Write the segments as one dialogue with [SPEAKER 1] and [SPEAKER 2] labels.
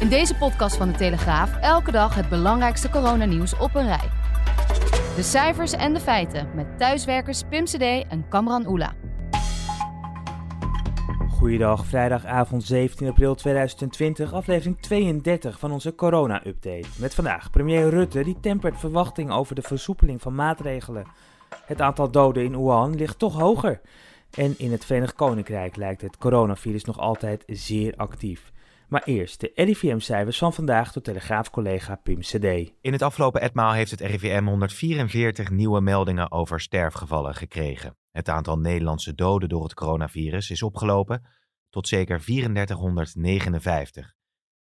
[SPEAKER 1] In deze podcast van de Telegraaf elke dag het belangrijkste coronanieuws op een rij. De cijfers en de feiten met thuiswerkers Pim CD en Kamran Oela.
[SPEAKER 2] Goeiedag, vrijdagavond 17 april 2020, aflevering 32 van onze corona-update. Met vandaag premier Rutte die tempert verwachting over de versoepeling van maatregelen. Het aantal doden in Wuhan ligt toch hoger. En in het Verenigd Koninkrijk lijkt het coronavirus nog altijd zeer actief. Maar eerst de RIVM-cijfers van vandaag door Telegraaf-collega Pim CD.
[SPEAKER 3] In het afgelopen etmaal heeft het RIVM 144 nieuwe meldingen over sterfgevallen gekregen. Het aantal Nederlandse doden door het coronavirus is opgelopen tot zeker 3459.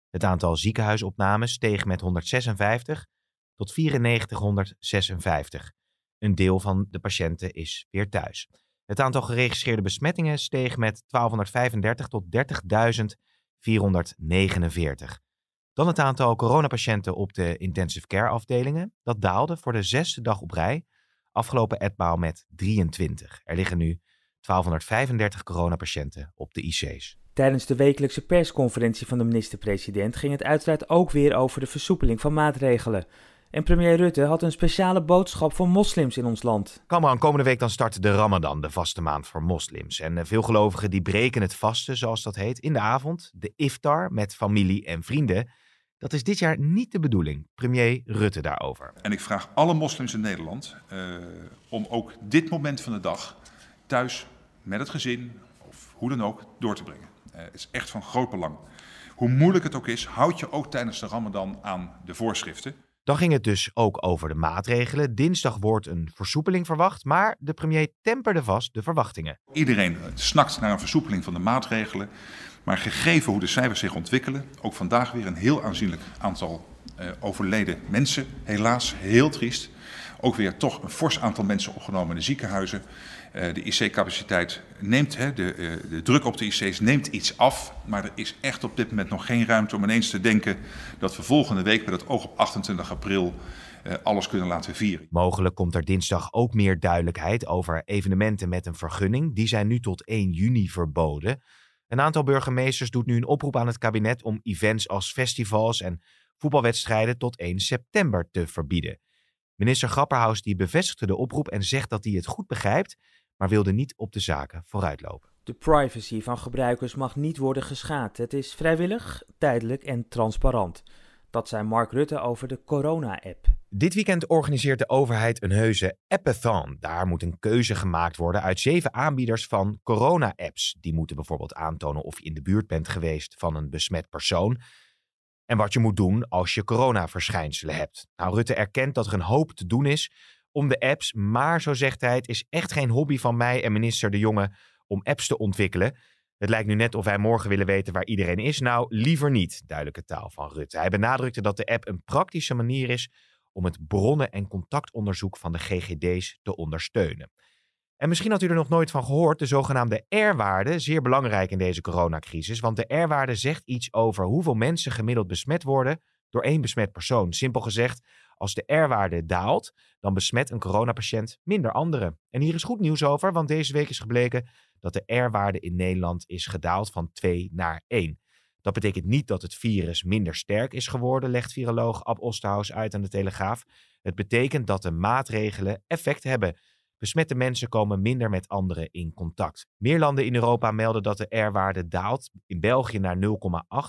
[SPEAKER 3] Het aantal ziekenhuisopnames steeg met 156 tot 9456. Een deel van de patiënten is weer thuis. Het aantal geregistreerde besmettingen steeg met 1235 tot 30.449. Dan het aantal coronapatiënten op de intensive care afdelingen. Dat daalde voor de zesde dag op rij afgelopen etmaal met 23. Er liggen nu 1235 coronapatiënten op de IC's.
[SPEAKER 2] Tijdens de wekelijkse persconferentie van de minister-president ging het uiteraard ook weer over de versoepeling van maatregelen. En premier Rutte had een speciale boodschap voor moslims in ons land.
[SPEAKER 3] Kamran, komende week dan start de Ramadan, de vaste maand voor moslims. En eh, veel gelovigen die breken het vasten, zoals dat heet, in de avond, de iftar met familie en vrienden. Dat is dit jaar niet de bedoeling. Premier Rutte daarover.
[SPEAKER 4] En ik vraag alle moslims in Nederland uh, om ook dit moment van de dag thuis met het gezin of hoe dan ook door te brengen. Uh, het is echt van groot belang. Hoe moeilijk het ook is, houd je ook tijdens de Ramadan aan de voorschriften.
[SPEAKER 3] Dan ging het dus ook over de maatregelen. Dinsdag wordt een versoepeling verwacht, maar de premier temperde vast de verwachtingen.
[SPEAKER 4] Iedereen snakt naar een versoepeling van de maatregelen. Maar gegeven hoe de cijfers zich ontwikkelen, ook vandaag weer een heel aanzienlijk aantal uh, overleden mensen. Helaas, heel triest. Ook weer toch een fors aantal mensen opgenomen in de ziekenhuizen. Uh, de IC-capaciteit neemt, hè, de, uh, de druk op de IC's neemt iets af. Maar er is echt op dit moment nog geen ruimte om ineens te denken dat we volgende week met het oog op 28 april uh, alles kunnen laten vieren.
[SPEAKER 3] Mogelijk komt er dinsdag ook meer duidelijkheid over evenementen met een vergunning. Die zijn nu tot 1 juni verboden. Een aantal burgemeesters doet nu een oproep aan het kabinet om events als festivals en voetbalwedstrijden tot 1 september te verbieden. Minister Grapperhaus die bevestigde de oproep en zegt dat hij het goed begrijpt, maar wilde niet op de zaken vooruitlopen.
[SPEAKER 2] De privacy van gebruikers mag niet worden geschaad. Het is vrijwillig, tijdelijk en transparant. Dat zei Mark Rutte over de corona-app.
[SPEAKER 3] Dit weekend organiseert de overheid een heuse appathon. Daar moet een keuze gemaakt worden uit zeven aanbieders van corona-apps. Die moeten bijvoorbeeld aantonen of je in de buurt bent geweest van een besmet persoon. En wat je moet doen als je coronaverschijnselen hebt. Nou, Rutte erkent dat er een hoop te doen is om de apps. Maar, zo zegt hij, het is echt geen hobby van mij en minister De Jonge om apps te ontwikkelen. Het lijkt nu net of wij morgen willen weten waar iedereen is. Nou, liever niet, duidelijke taal van Rutte. Hij benadrukte dat de app een praktische manier is om het bronnen- en contactonderzoek van de GGD's te ondersteunen. En misschien had u er nog nooit van gehoord, de zogenaamde R-waarde, zeer belangrijk in deze coronacrisis, want de R-waarde zegt iets over hoeveel mensen gemiddeld besmet worden door één besmet persoon. Simpel gezegd, als de R-waarde daalt, dan besmet een coronapatiënt minder anderen. En hier is goed nieuws over, want deze week is gebleken dat de R-waarde in Nederland is gedaald van 2 naar 1. Dat betekent niet dat het virus minder sterk is geworden, legt viroloog Ab Osterhaus uit aan de Telegraaf. Het betekent dat de maatregelen effect hebben. Besmette mensen komen minder met anderen in contact. Meer landen in Europa melden dat de R-waarde daalt. In België naar 0,8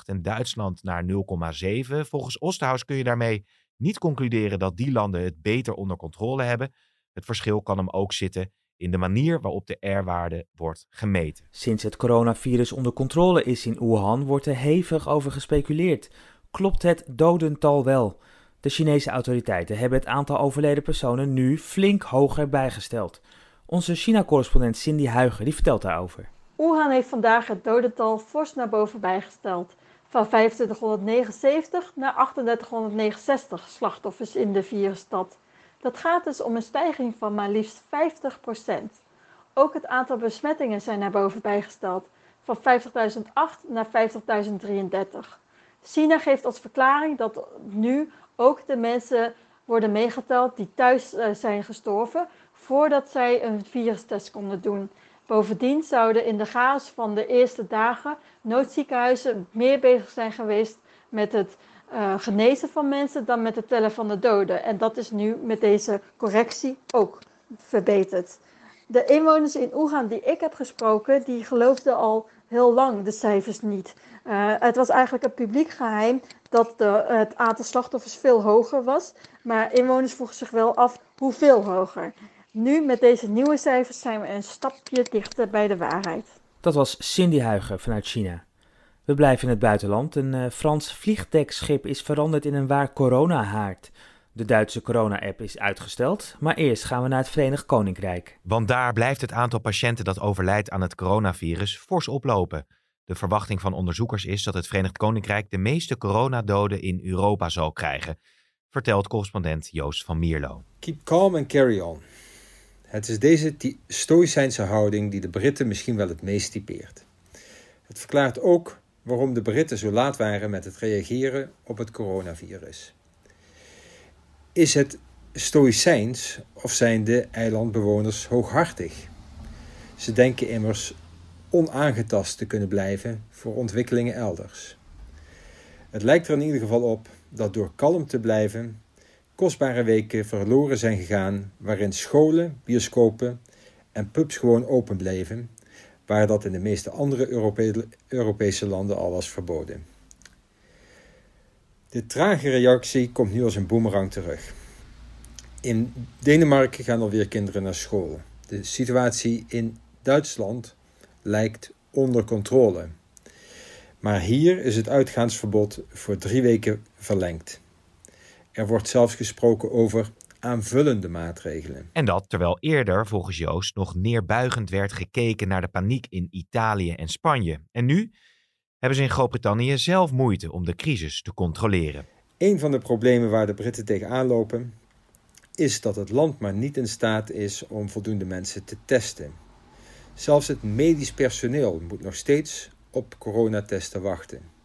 [SPEAKER 3] en Duitsland naar 0,7. Volgens Osterhaus kun je daarmee niet concluderen dat die landen het beter onder controle hebben. Het verschil kan hem ook zitten in de manier waarop de R-waarde wordt gemeten.
[SPEAKER 2] Sinds het coronavirus onder controle is in Wuhan, wordt er hevig over gespeculeerd. Klopt het dodental wel? De Chinese autoriteiten hebben het aantal overleden personen nu flink hoger bijgesteld. Onze China-correspondent Cindy Huiger die vertelt daarover.
[SPEAKER 5] Wuhan heeft vandaag het dodental fors naar boven bijgesteld. Van 2579 naar 3869 slachtoffers in de virusstad. Dat gaat dus om een stijging van maar liefst 50%. Ook het aantal besmettingen zijn naar boven bijgesteld. Van 50.008 naar 50.033. China geeft als verklaring dat nu ook de mensen worden meegeteld die thuis eh, zijn gestorven voordat zij een virustest konden doen. Bovendien zouden in de chaos van de eerste dagen noodziekenhuizen meer bezig zijn geweest met het uh, genezen van mensen dan met het tellen van de doden. En dat is nu met deze correctie ook verbeterd. De inwoners in Wuhan die ik heb gesproken, die geloofden al heel lang de cijfers niet. Uh, het was eigenlijk een publiek geheim dat de, het aantal slachtoffers veel hoger was. Maar inwoners vroegen zich wel af hoeveel hoger. Nu met deze nieuwe cijfers zijn we een stapje dichter bij de waarheid.
[SPEAKER 2] Dat was Cindy Huiger vanuit China. We blijven in het buitenland. Een uh, Frans vliegdekschip is veranderd in een waar coronahaard. De Duitse corona-app is uitgesteld, maar eerst gaan we naar het Verenigd Koninkrijk.
[SPEAKER 3] Want daar blijft het aantal patiënten dat overlijdt aan het coronavirus fors oplopen. De verwachting van onderzoekers is dat het Verenigd Koninkrijk de meeste coronadoden in Europa zal krijgen, vertelt correspondent Joost van Mierlo.
[SPEAKER 6] Keep calm and carry on. Het is deze stoïcijnse houding die de Britten misschien wel het meest typeert. Het verklaart ook waarom de Britten zo laat waren met het reageren op het coronavirus. Is het stoïcijns of zijn de eilandbewoners hooghartig? Ze denken immers onaangetast te kunnen blijven voor ontwikkelingen elders. Het lijkt er in ieder geval op dat door kalm te blijven kostbare weken verloren zijn gegaan waarin scholen, bioscopen en pubs gewoon open bleven, waar dat in de meeste andere Europese landen al was verboden. De trage reactie komt nu als een boemerang terug. In Denemarken gaan alweer kinderen naar school. De situatie in Duitsland lijkt onder controle. Maar hier is het uitgaansverbod voor drie weken verlengd. Er wordt zelfs gesproken over aanvullende maatregelen.
[SPEAKER 3] En dat terwijl eerder, volgens Joost, nog neerbuigend werd gekeken naar de paniek in Italië en Spanje. En nu hebben ze in Groot-Brittannië zelf moeite om de crisis te controleren.
[SPEAKER 6] Een van de problemen waar de Britten tegenaan lopen is dat het land maar niet in staat is om voldoende mensen te testen. Zelfs het medisch personeel moet nog steeds op coronatesten wachten.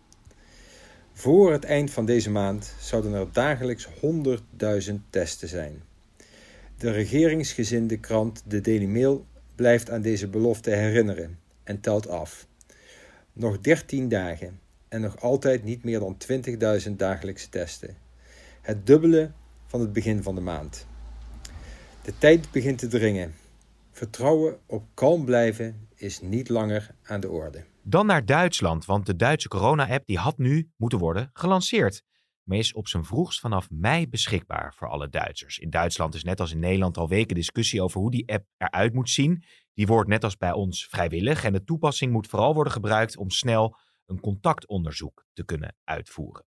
[SPEAKER 6] Voor het eind van deze maand zouden er dagelijks 100.000 testen zijn. De regeringsgezinde krant De Daily Mail blijft aan deze belofte herinneren en telt af. Nog 13 dagen en nog altijd niet meer dan 20.000 dagelijkse testen. Het dubbele van het begin van de maand. De tijd begint te dringen. Vertrouwen op kalm blijven is niet langer aan de orde.
[SPEAKER 3] Dan naar Duitsland, want de Duitse corona-app die had nu moeten worden gelanceerd. Maar is op zijn vroegst vanaf mei beschikbaar voor alle Duitsers. In Duitsland is net als in Nederland al weken discussie over hoe die app eruit moet zien. Die wordt net als bij ons vrijwillig en de toepassing moet vooral worden gebruikt om snel een contactonderzoek te kunnen uitvoeren.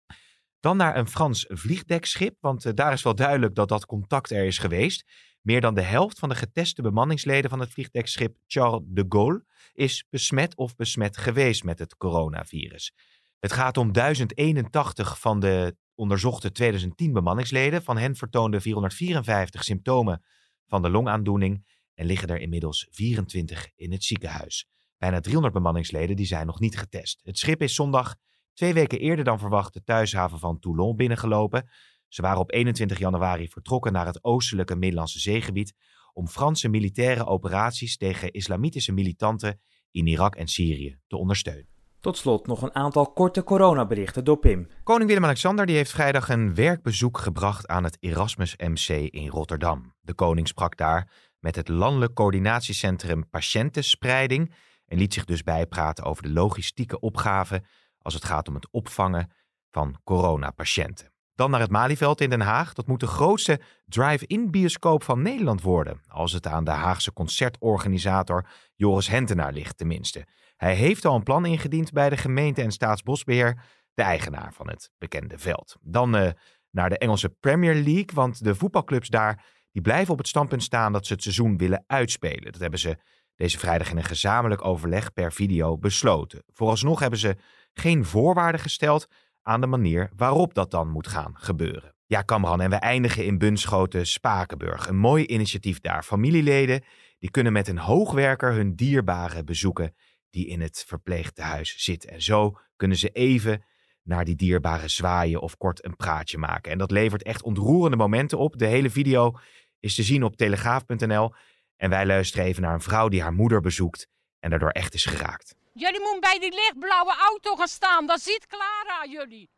[SPEAKER 3] Dan naar een Frans vliegdekschip, want eh, daar is wel duidelijk dat dat contact er is geweest. Meer dan de helft van de geteste bemanningsleden van het vliegdekschip Charles de Gaulle is besmet of besmet geweest met het coronavirus. Het gaat om 1081 van de onderzochte 2010 bemanningsleden. Van hen vertoonden 454 symptomen van de longaandoening en liggen er inmiddels 24 in het ziekenhuis. Bijna 300 bemanningsleden die zijn nog niet getest. Het schip is zondag twee weken eerder dan verwacht de thuishaven van Toulon binnengelopen. Ze waren op 21 januari vertrokken naar het oostelijke Middellandse zeegebied om Franse militaire operaties tegen islamitische militanten in Irak en Syrië te ondersteunen.
[SPEAKER 2] Tot slot nog een aantal korte coronaberichten door Pim.
[SPEAKER 3] Koning Willem-Alexander heeft vrijdag een werkbezoek gebracht aan het Erasmus MC in Rotterdam. De koning sprak daar met het Landelijk Coördinatiecentrum Patiëntenspreiding en liet zich dus bijpraten over de logistieke opgave als het gaat om het opvangen van coronapatiënten. Dan naar het Malieveld in Den Haag. Dat moet de grootste drive-in bioscoop van Nederland worden. Als het aan de Haagse concertorganisator Joris Hentenaar ligt tenminste. Hij heeft al een plan ingediend bij de gemeente en Staatsbosbeheer, de eigenaar van het bekende veld. Dan uh, naar de Engelse Premier League, want de voetbalclubs daar die blijven op het standpunt staan dat ze het seizoen willen uitspelen. Dat hebben ze deze vrijdag in een gezamenlijk overleg per video besloten. Vooralsnog hebben ze geen voorwaarden gesteld aan de manier waarop dat dan moet gaan gebeuren. Ja, Kamran, en we eindigen in Bunschoten Spakenburg. Een mooi initiatief daar. Familieleden die kunnen met een hoogwerker hun dierbaren bezoeken die in het verpleegtehuis zit. En zo kunnen ze even naar die dierbaren zwaaien of kort een praatje maken. En dat levert echt ontroerende momenten op. De hele video is te zien op telegraaf.nl. En wij luisteren even naar een vrouw die haar moeder bezoekt en daardoor echt is geraakt.
[SPEAKER 7] Jullie moeten bij die lichtblauwe auto gaan staan. Dan ziet Clara jullie.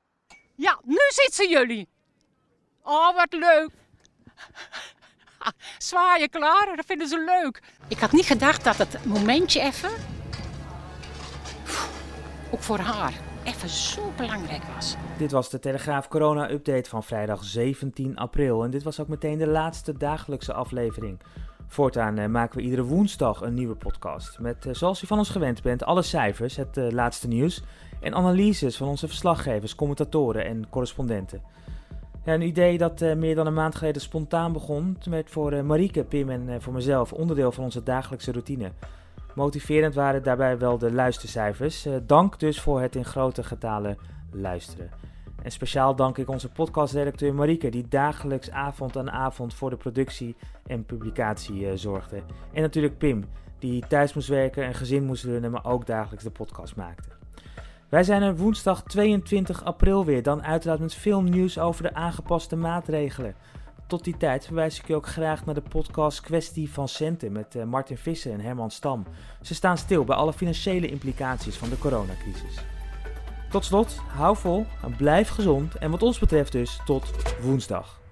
[SPEAKER 7] Ja, nu ziet ze jullie. Oh, wat leuk. Zwaaien, Clara, dat vinden ze leuk. Ik had niet gedacht dat het momentje even, ook voor haar, even zo belangrijk was.
[SPEAKER 2] Dit was de Telegraaf Corona Update van vrijdag 17 april. En dit was ook meteen de laatste dagelijkse aflevering. Voortaan eh, maken we iedere woensdag een nieuwe podcast. Met, eh, zoals u van ons gewend bent, alle cijfers, het eh, laatste nieuws. En analyses van onze verslaggevers, commentatoren en correspondenten. Een idee dat meer dan een maand geleden spontaan begon. Met voor uh, Marieke, Pim en voor mezelf onderdeel van onze dagelijkse routine. Motiverend waren daarbij wel de luistercijfers. dank dus voor het in grote getalen luisteren. En speciaal dank ik onze podcastredacteur Marieke, die dagelijks avond aan avond voor de productie en publicatie zorgde. En natuurlijk Pim, die thuis moest werken en gezin moest runnen, maar ook dagelijks de podcast maakte. Wij zijn er woensdag 22 april weer, dan uiteraard met veel nieuws over de aangepaste maatregelen. Tot die tijd verwijs ik u ook graag naar de podcast Kwestie van Centen met Martin Visser en Herman Stam. Ze staan stil bij alle financiële implicaties van de coronacrisis. Tot slot, hou vol, blijf gezond en wat ons betreft dus tot woensdag.